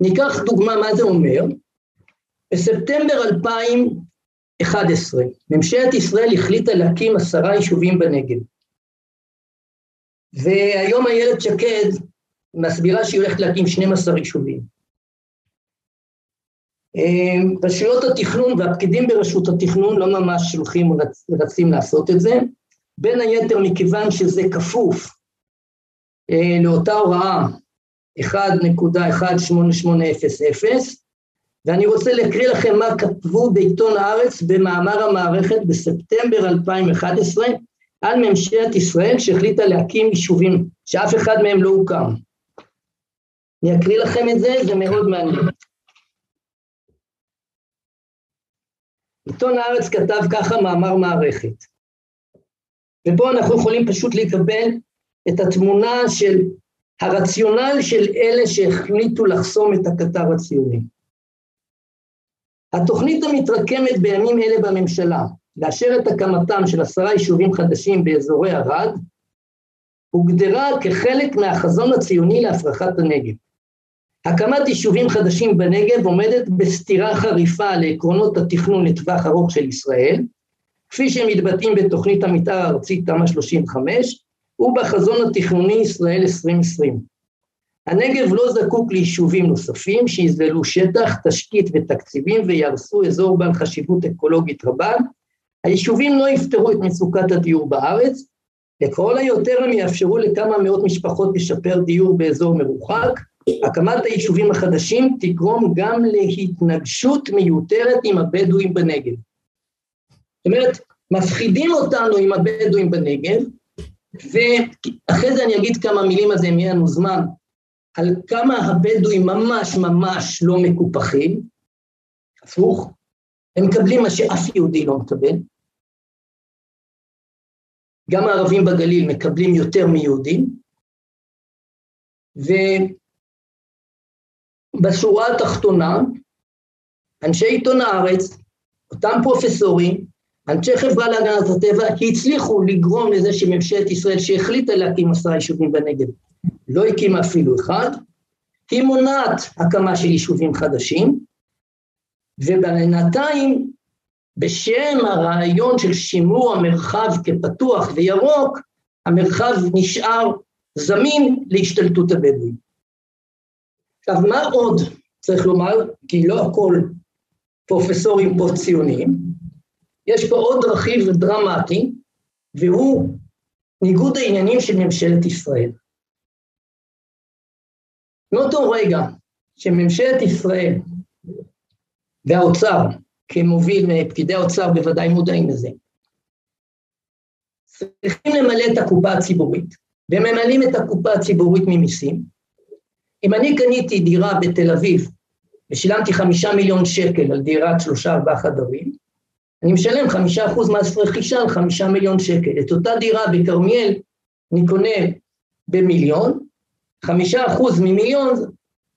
ניקח דוגמה מה זה אומר. בספטמבר 2011, ממשלת ישראל החליטה להקים עשרה יישובים בנגב. והיום איילת שקד מסבירה שהיא הולכת להקים 12 יישובים. אמ, רשויות התכנון והפקידים ברשות התכנון לא ממש שולחים רצים לעשות את זה, בין היתר מכיוון שזה כפוף אה, לאותה הוראה 1.18800, ואני רוצה להקריא לכם מה כתבו בעיתון הארץ במאמר המערכת בספטמבר 2011, על ממשלת ישראל שהחליטה להקים יישובים, שאף אחד מהם לא הוקם. אני אקריא לכם את זה, זה מאוד מעניין. עיתון הארץ כתב ככה מאמר מערכת. ופה אנחנו יכולים פשוט לקבל את התמונה של הרציונל של אלה שהחליטו לחסום את הקטר הציוני. התוכנית המתרקמת בימים אלה בממשלה, לאשר את הקמתם של עשרה יישובים חדשים באזורי ערד, הוגדרה כחלק מהחזון הציוני להפרחת הנגב. הקמת יישובים חדשים בנגב עומדת בסתירה חריפה לעקרונות התכנון לטווח ארוך של ישראל, כפי שהם מתבטאים בתוכנית המתאר הארצית תמ"א 35 ובחזון התכנוני ישראל 2020. הנגב לא זקוק ליישובים נוספים שיזללו שטח, תשתית ותקציבים ויהרסו אזור בעל חשיבות אקולוגית רבה. היישובים לא יפתרו את מצוקת הדיור בארץ, לכל היותר הם יאפשרו לכמה מאות משפחות לשפר דיור באזור מרוחק, הקמת היישובים החדשים תגרום גם להתנגשות מיותרת עם הבדואים בנגב. זאת אומרת, מפחידים אותנו עם הבדואים בנגב, ואחרי זה אני אגיד כמה מילים על זה אם יהיה לנו זמן, על כמה הבדואים ממש ממש לא מקופחים, הפוך, הם מקבלים מה שאף יהודי לא מקבל. גם הערבים בגליל מקבלים יותר מיהודים, ובשורה התחתונה, אנשי עיתון הארץ, אותם פרופסורים, אנשי חברה להגנת הטבע, הצליחו לגרום לזה שממשלת ישראל שהחליטה להקים עשרה יישובים בנגב, לא הקימה אפילו אחד, היא מונעת הקמה של יישובים חדשים, ובינתיים, בשם הרעיון של שימור המרחב כפתוח וירוק, המרחב נשאר זמין להשתלטות הבדואים. עכשיו, מה עוד צריך לומר? כי לא הכל פרופסורים פה ציונים, יש פה עוד רכיב דרמטי, והוא ניגוד העניינים של ממשלת ישראל. מאותו רגע שממשלת ישראל והאוצר, כמוביל, פקידי האוצר בוודאי מודעים לזה, צריכים למלא את הקופה הציבורית, וממלאים את הקופה הציבורית ממיסים. אם אני קניתי דירה בתל אביב ושילמתי חמישה מיליון שקל על דירת שלושה ארבעה חדרים, אני משלם חמישה אחוז מס רכישה על חמישה מיליון שקל. את אותה דירה בכרמיאל אני קונה במיליון, חמישה אחוז ממיליון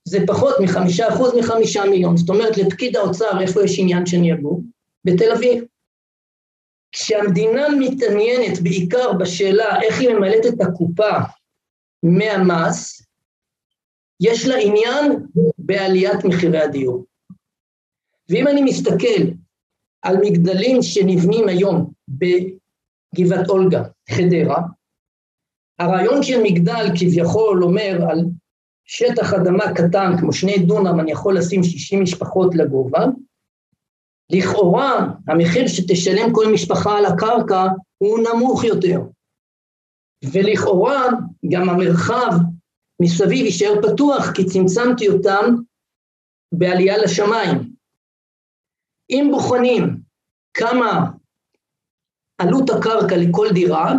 זה פחות מחמישה אחוז מחמישה מיליון. זאת אומרת, לפקיד האוצר, איפה יש עניין שאני אגור? בתל אביב. כשהמדינה מתעניינת בעיקר בשאלה איך היא ממלאת את הקופה מהמס, יש לה עניין בעליית מחירי הדיור. ואם אני מסתכל על מגדלים שנבנים היום בגבעת אולגה, חדרה, הרעיון של מגדל כביכול אומר על שטח אדמה קטן, כמו שני דונם, אני יכול לשים 60 משפחות לגובה, לכאורה המחיר שתשלם כל משפחה על הקרקע הוא נמוך יותר. ולכאורה גם המרחב מסביב יישאר פתוח כי צמצמתי אותם בעלייה לשמיים. אם בוחנים כמה עלות הקרקע לכל דירה,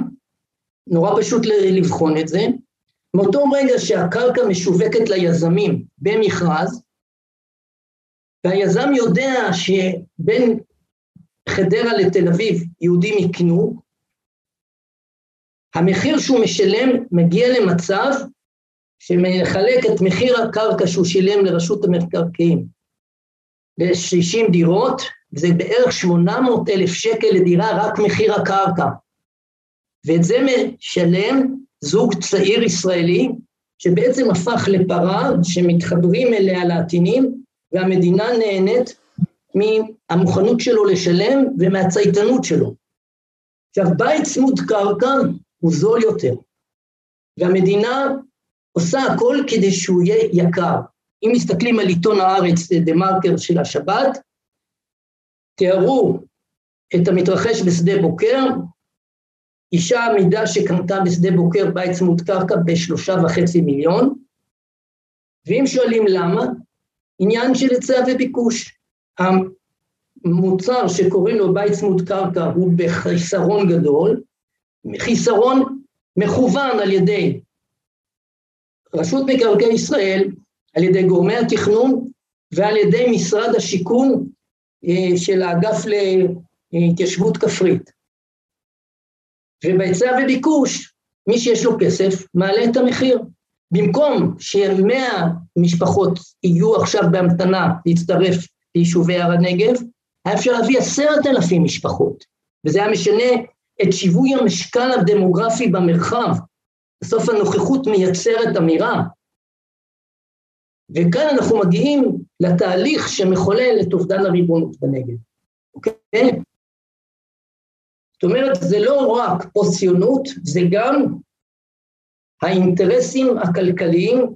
נורא פשוט לבחון את זה, מאותו רגע שהקרקע משווקת ליזמים במכרז, והיזם יודע שבין חדרה לתל אביב יהודים יקנו, המחיר שהוא משלם מגיע למצב שמחלק את מחיר הקרקע שהוא שילם לרשות המקרקעין ל-60 דירות, זה בערך 800 אלף שקל לדירה, רק מחיר הקרקע. ואת זה משלם זוג צעיר ישראלי, שבעצם הפך לפרה שמתחברים אליה להטינים, והמדינה נהנית מהמוכנות שלו לשלם ומהצייתנות שלו. עכשיו, בית צמוד קרקע הוא זול יותר, והמדינה עושה הכל כדי שהוא יהיה יקר. אם מסתכלים על עיתון הארץ, דה מרקר של השבת, תיארו את המתרחש בשדה בוקר, אישה עמידה שקנתה בשדה בוקר בית צמוד קרקע בשלושה וחצי מיליון, ואם שואלים למה, עניין של היצע וביקוש. המוצר שקוראים לו בית צמוד קרקע הוא בחיסרון גדול, חיסרון מכוון על ידי רשות מקרקעי ישראל, על ידי גורמי התכנון ועל ידי משרד השיכון אה, של האגף להתיישבות כפרית. ובהיצע וביקוש, מי שיש לו כסף מעלה את המחיר. במקום שמאה משפחות יהיו עכשיו בהמתנה להצטרף ליישובי הר הנגב, היה אפשר להביא עשרת אלפים משפחות, וזה היה משנה את שיווי המשקל הדמוגרפי במרחב. בסוף הנוכחות מייצרת אמירה. וכאן אנחנו מגיעים לתהליך שמחולל את אובדן הריבונות בנגב, אוקיי? זאת אומרת, זה לא רק פוסט-ציונות, זה גם האינטרסים הכלכליים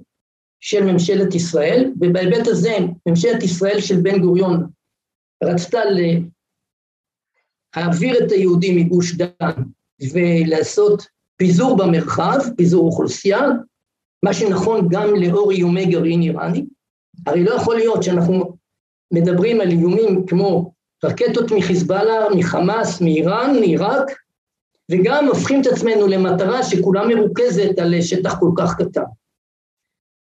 של ממשלת ישראל, ובהיבט הזה ממשלת ישראל של בן גוריון רצתה להעביר את היהודים מגוש דן ולעשות פיזור במרחב, פיזור אוכלוסייה, מה שנכון גם לאור איומי גרעין איראני. הרי לא יכול להיות שאנחנו מדברים על איומים כמו רקטות מחיזבאללה, מחמאס, מאיראן, מעיראק, וגם הופכים את עצמנו למטרה שכולה מרוכזת על שטח כל כך קטן.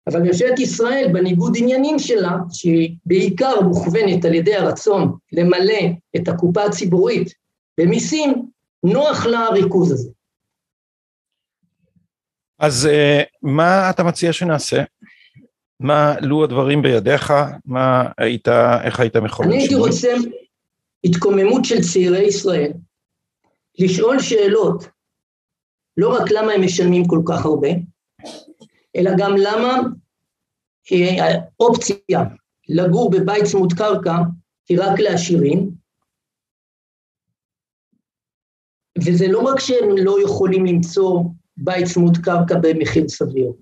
אבל ממשלת ישראל, בניגוד עניינים שלה, שהיא בעיקר מוכוונת על ידי הרצון למלא את הקופה הציבורית במיסים, נוח לה הריכוז הזה.
אז אה, מה אתה מציע שנעשה? מה, לו הדברים בידיך, מה היית, איך היית מחולל
אני הייתי רוצה התקוממות של צעירי ישראל, לשאול שאלות, לא רק למה הם משלמים כל כך הרבה, אלא גם למה האופציה לגור בבית צמוד קרקע היא רק לעשירים, וזה לא רק שהם לא יכולים למצוא בית צמוד קרקע במחיר סביר.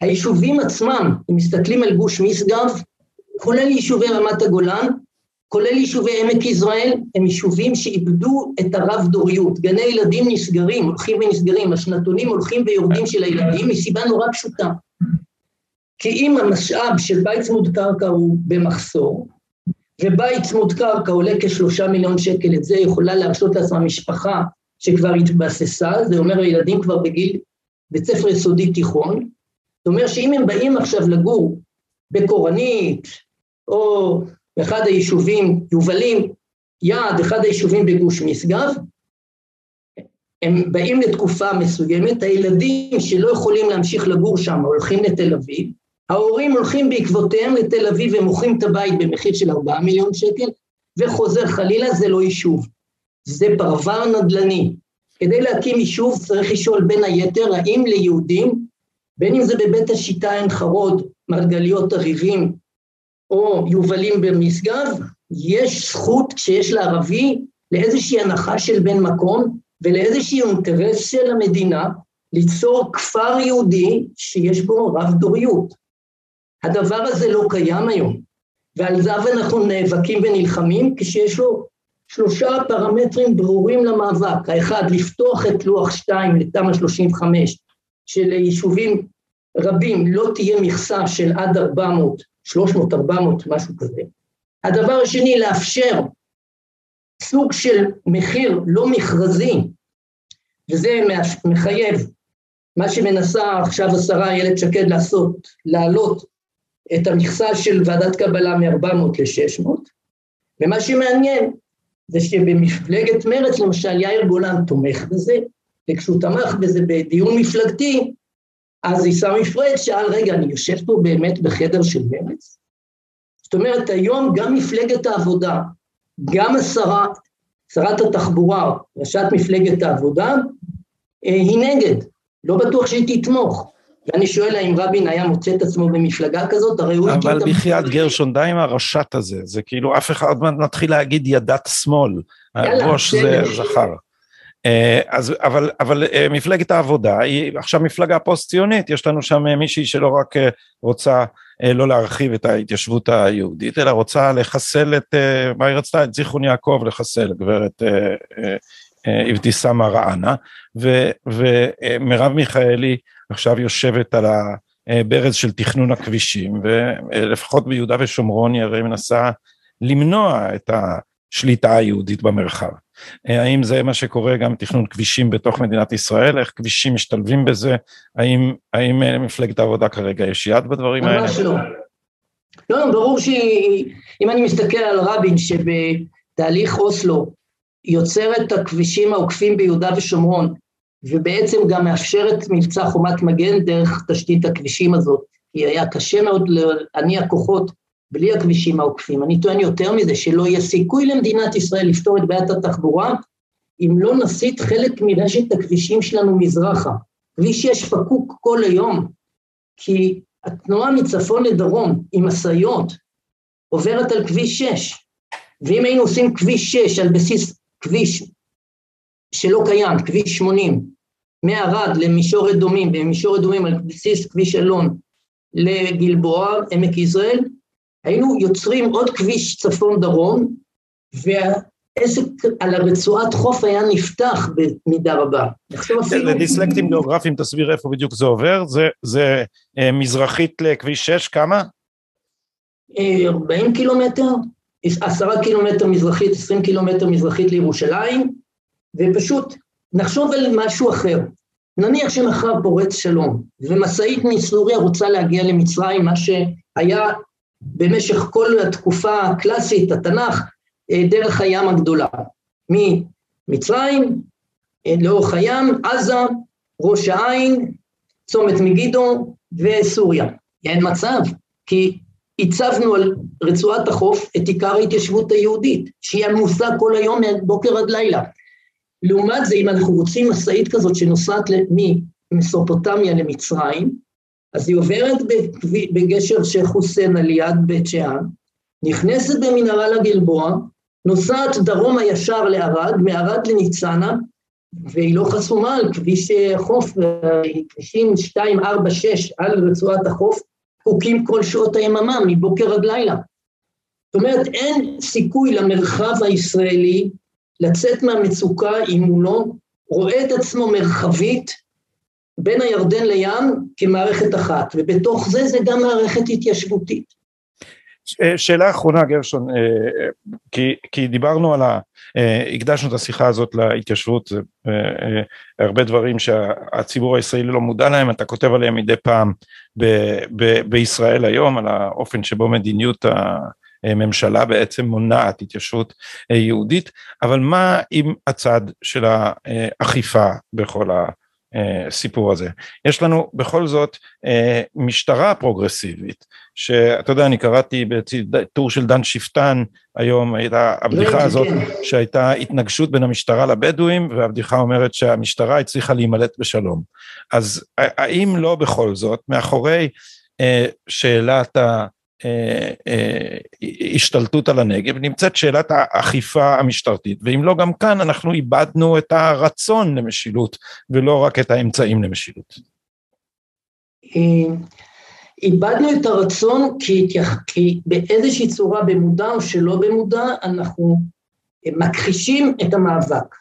היישובים עצמם, אם מסתכלים על גוש משגב, כולל יישובי רמת הגולן, כולל יישובי עמק יזרעאל, הם יישובים שאיבדו את הרב-דוריות. גני ילדים נסגרים, הולכים ונסגרים, השנתונים הולכים ויורדים של הילדים, מסיבה נורא פשוטה. כי אם המשאב של בית צמוד קרקע הוא במחסור, ובית צמוד קרקע עולה כשלושה מיליון שקל, את זה יכולה להרשות לעצמה משפחה שכבר התבססה, זה אומר הילדים כבר בגיל בית ספר יסודי תיכון, זאת אומרת שאם הם באים עכשיו לגור בקורנית, או באחד היישובים, יובלים, יעד, אחד היישובים בגוש משגב, הם באים לתקופה מסוימת, הילדים שלא יכולים להמשיך לגור שם הולכים לתל אביב, ההורים הולכים בעקבותיהם לתל אביב ומוכרים את הבית במחיר של 4 מיליון שקל, וחוזר חלילה, זה לא יישוב, זה פרבר נדל"ני. כדי להקים יישוב צריך לשאול בין היתר האם ליהודים, בין אם זה בבית השיטה עין חרוד, מרגליות אביבים, או יובלים במשגב, יש זכות כשיש לערבי לאיזושהי הנחה של בן מקום ולאיזשהו אינטרס של המדינה ליצור כפר יהודי שיש בו רב דוריות. הדבר הזה לא קיים היום, ועל זה אנחנו נאבקים ונלחמים כשיש לו שלושה פרמטרים ברורים למאבק. האחד, לפתוח את לוח 2 לתמ"א 35, שליישובים רבים לא תהיה מכסה של עד 400 300, 400, משהו כזה. הדבר השני, לאפשר סוג של מחיר לא מכרזי, וזה מחייב מה שמנסה עכשיו השרה איילת שקד לעשות, להעלות את המכסה של ועדת קבלה מ-400 ל-600, ומה שמעניין זה שבמפלגת מרצ למשל יאיר גולן תומך בזה, וכשהוא תמך בזה בדיון מפלגתי, אז עיסאווי פריג' שאל, רגע, אני יושב פה באמת בחדר של מרץ? זאת אומרת, היום גם מפלגת העבודה, גם השרה, שרת התחבורה, ראשת מפלגת העבודה, אה, היא נגד, לא בטוח שהיא תתמוך. ואני שואל האם רבין היה מוצא את עצמו במפלגה כזאת, הרי הוא...
אבל בחייאת גרשון, די עם הרשת הזה, זה כאילו אף אחד, מעט נתחיל להגיד ידת שמאל, הראש זה זכר. אה, אז אבל אבל אה, מפלגת העבודה היא עכשיו מפלגה פוסט ציונית יש לנו שם אה, מישהי שלא רק רוצה לא להרחיב את ההתיישבות היהודית אלא רוצה לחסל את מה היא רצתה? את זיכרון יעקב לחסל גברת אבתיסאם מראענה ומרב מיכאלי עכשיו יושבת על הברז של תכנון הכבישים ולפחות ביהודה ושומרון היא הרי מנסה למנוע את השליטה היהודית במרחב. האם זה מה שקורה גם תכנון כבישים בתוך מדינת ישראל, איך כבישים משתלבים בזה, האם, האם מפלגת העבודה כרגע יש יד בדברים האלה?
ממש לא. לא, ברור שאם אני מסתכל על רבין שבתהליך אוסלו יוצר את הכבישים העוקפים ביהודה ושומרון ובעצם גם מאפשר את מבצע חומת מגן דרך תשתית הכבישים הזאת, כי היה קשה מאוד להניע כוחות בלי הכבישים העוקפים. אני טוען יותר מזה, שלא יהיה סיכוי למדינת ישראל לפתור את בעיית התחבורה אם לא נסיט חלק מרשת הכבישים שלנו מזרחה. כביש 6 פקוק כל היום, כי התנועה מצפון לדרום עם משאיות עוברת על כביש 6, ואם היינו עושים כביש 6 על בסיס כביש שלא קיים, כביש 80, מערד למישור אדומים, ומישור אדומים על בסיס כביש אלון לגלבוע, עמק יזרעאל, היינו יוצרים עוד כביש צפון-דרום, והעסק על הרצועת חוף היה נפתח במידה רבה.
לדיסלקטים גיאוגרפיים תסביר איפה בדיוק זה עובר, זה, זה אה, מזרחית לכביש 6, כמה?
40 אה, קילומטר, 10 קילומטר מזרחית, 20 קילומטר מזרחית לירושלים, ופשוט נחשוב על משהו אחר. נניח שמחר פורץ שלום, ומשאית מסוריה רוצה להגיע למצרים, מה שהיה במשך כל התקופה הקלאסית, התנ"ך, אה, דרך הים הגדולה. ממצרים, אה, לאורך הים, עזה, ראש העין, צומת מגידו וסוריה. אין מצב, כי הצבנו על רצועת החוף את עיקר ההתיישבות היהודית, שהיא עמוסה כל היום מבוקר עד לילה. לעומת זה, אם אנחנו רוצים משאית כזאת שנוסעת ממסופוטמיה למצרים, אז היא עוברת בגשר שייח' חוסיין על יד בית שאן, נכנסת במנהרה לגלבוע, נוסעת דרומה ישר לערד, מערד לניצנה, והיא לא חסומה על כביש חוף, כבישים 2, 4, 6 על רצועת החוף, פקוקים כל שעות היממה, מבוקר עד לילה. זאת אומרת, אין סיכוי למרחב הישראלי לצאת מהמצוקה אם הוא לא רואה את עצמו מרחבית בין הירדן לים כמערכת אחת, ובתוך זה זה גם מערכת התיישבותית.
שאלה אחרונה גרשון, אה, כי, כי דיברנו על ה... אה, הקדשנו את השיחה הזאת להתיישבות, אה, הרבה דברים שהציבור הישראלי לא מודע להם, אתה כותב עליהם מדי פעם ב, ב, בישראל היום, על האופן שבו מדיניות ה... ממשלה בעצם מונעת התיישבות יהודית, אבל מה עם הצד של האכיפה בכל הסיפור הזה? יש לנו בכל זאת משטרה פרוגרסיבית, שאתה יודע, אני קראתי בטור של דן שפטן היום, הייתה הבדיחה לא, הזאת, כן. שהייתה התנגשות בין המשטרה לבדואים, והבדיחה אומרת שהמשטרה הצליחה להימלט בשלום. אז האם לא בכל זאת, מאחורי שאלת ה... אה, אה, השתלטות על הנגב, נמצאת שאלת האכיפה המשטרתית, ואם לא גם כאן אנחנו איבדנו את הרצון למשילות ולא רק את האמצעים למשילות.
אה, איבדנו את הרצון כי, כי באיזושהי צורה במודע או שלא במודע אנחנו מכחישים את המאבק.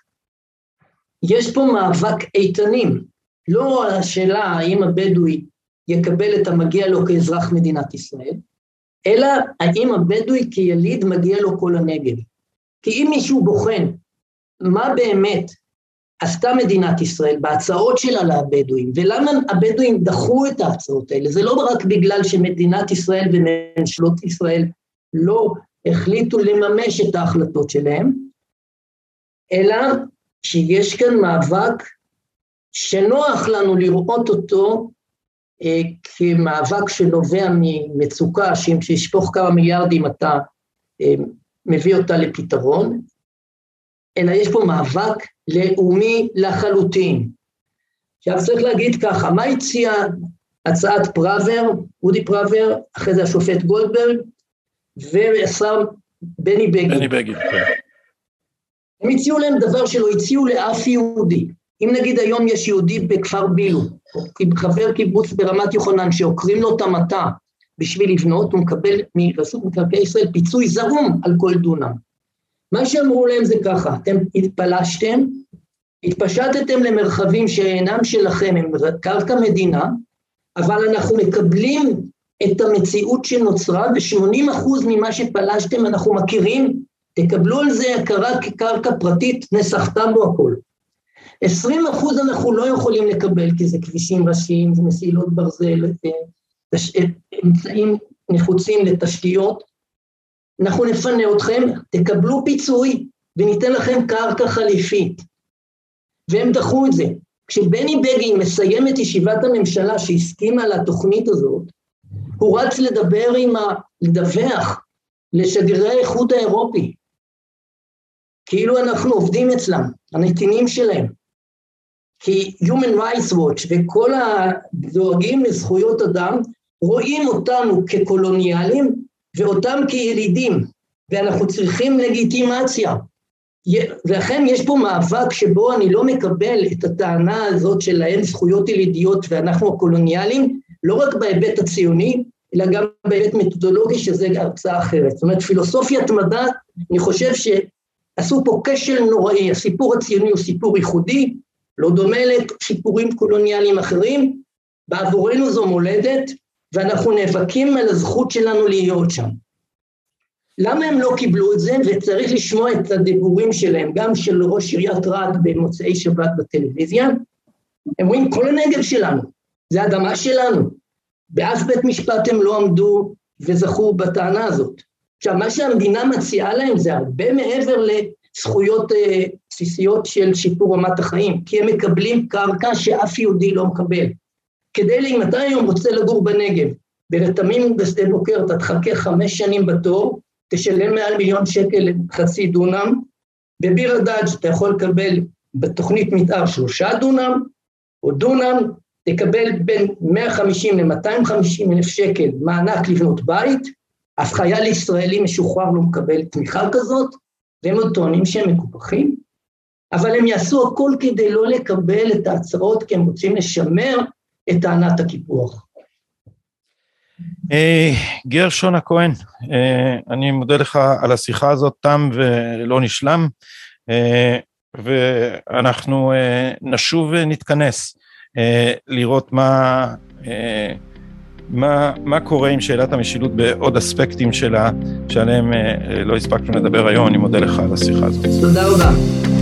יש פה מאבק איתנים, לא השאלה האם הבדואי יקבל את המגיע לו כאזרח מדינת ישראל, אלא האם הבדואי כיליד מגיע לו כל הנגב. כי אם מישהו בוחן מה באמת עשתה מדינת ישראל בהצעות שלה לבדואים, ולמה הבדואים דחו את ההצעות האלה, זה לא רק בגלל שמדינת ישראל וממשלות ישראל לא החליטו לממש את ההחלטות שלהם, אלא שיש כאן מאבק שנוח לנו לראות אותו כמאבק שנובע ממצוקה, שאם תשפוך כמה מיליארדים אתה אה, מביא אותה לפתרון, אלא יש פה מאבק לאומי לחלוטין. עכשיו צריך להגיד ככה, מה הציע הצעת פראבר, אודי פראבר, אחרי זה השופט גולדברג, והשר בני בגין.
בני בגין, כן.
הם הציעו להם דבר שלא הציעו לאף יהודי. אם נגיד היום יש יהודי בכפר בילו, חבר קיבוץ ברמת יוחנן שעוקרים לו את המטע בשביל לבנות, הוא מקבל מרשות מקרקעי ישראל פיצוי זרום על כל דונם. מה שאמרו להם זה ככה, אתם התפלשתם, התפשטתם למרחבים שאינם שלכם, הם קרקע מדינה, אבל אנחנו מקבלים את המציאות שנוצרה, ו-80% ממה שפלשתם אנחנו מכירים תקבלו על זה הכרה כקרקע פרטית, נסח טאבו הכל. 20 אחוז אנחנו לא יכולים לקבל, כי זה כבישים ראשיים, זה מסילות ברזל, אמצעים נחוצים לתשתיות. אנחנו נפנה אתכם, תקבלו פיצוי וניתן לכם קרקע חליפית. והם דחו את זה. כשבני בגין מסיים את ישיבת הממשלה שהסכימה לתוכנית הזאת, הוא רץ לדבר עם ה... לדווח לשגרירי האיחוד האירופי, כאילו אנחנו עובדים אצלם, הנתינים שלהם. כי Human Rights Watch וכל הדואגים לזכויות אדם רואים אותנו כקולוניאלים ואותם כילידים, ואנחנו צריכים לגיטימציה. ולכן יש פה מאבק שבו אני לא מקבל את הטענה הזאת של להם זכויות ילידיות ואנחנו הקולוניאלים, לא רק בהיבט הציוני, אלא גם בהיבט מתודולוגי, שזה הרצאה אחרת. זאת אומרת, פילוסופיית מדע, אני חושב שעשו פה כשל נוראי, הסיפור הציוני הוא סיפור ייחודי, לא דומה לסיפורים קולוניאליים אחרים, בעבורנו זו מולדת, ואנחנו נאבקים על הזכות שלנו להיות שם. למה הם לא קיבלו את זה? וצריך לשמוע את הדיבורים שלהם, גם של ראש עיריית רהט במוצאי שבת בטלוויזיה. הם אומרים, כל הנגב שלנו, זה אדמה שלנו. באף בית משפט הם לא עמדו וזכו בטענה הזאת. עכשיו, מה שהמדינה מציעה להם זה הרבה מעבר לזכויות אה, בסיסיות של שיפור רמת החיים, כי הם מקבלים קרקע שאף יהודי לא מקבל. כדי, אם אתה היום רוצה לגור בנגב, ברתמים ובשדה בוקר, אתה תחכה חמש שנים בתור, תשלם מעל מיליון שקל לחצי דונם, בביר הדאג' אתה יכול לקבל בתוכנית מתאר שלושה דונם, או דונם, תקבל בין 150 ל-250 אלף שקל מענק לבנות בית, אף חייל ישראלי משוחרר לא מקבל תמיכה כזאת, והם עוד טוענים שהם מקופחים, אבל הם יעשו הכל כדי לא לקבל את ההצהרות, כי הם רוצים לשמר את טענת הקיפוח.
אה, גרשון הכהן, אה, אני מודה לך על השיחה הזאת, תם ולא נשלם, אה, ואנחנו נשוב ונתכנס לראות מה, מה, מה קורה עם שאלת המשילות בעוד אספקטים שלה, שעליהם לא הספקנו לדבר היום, אני מודה לך על השיחה הזאת.
תודה רבה.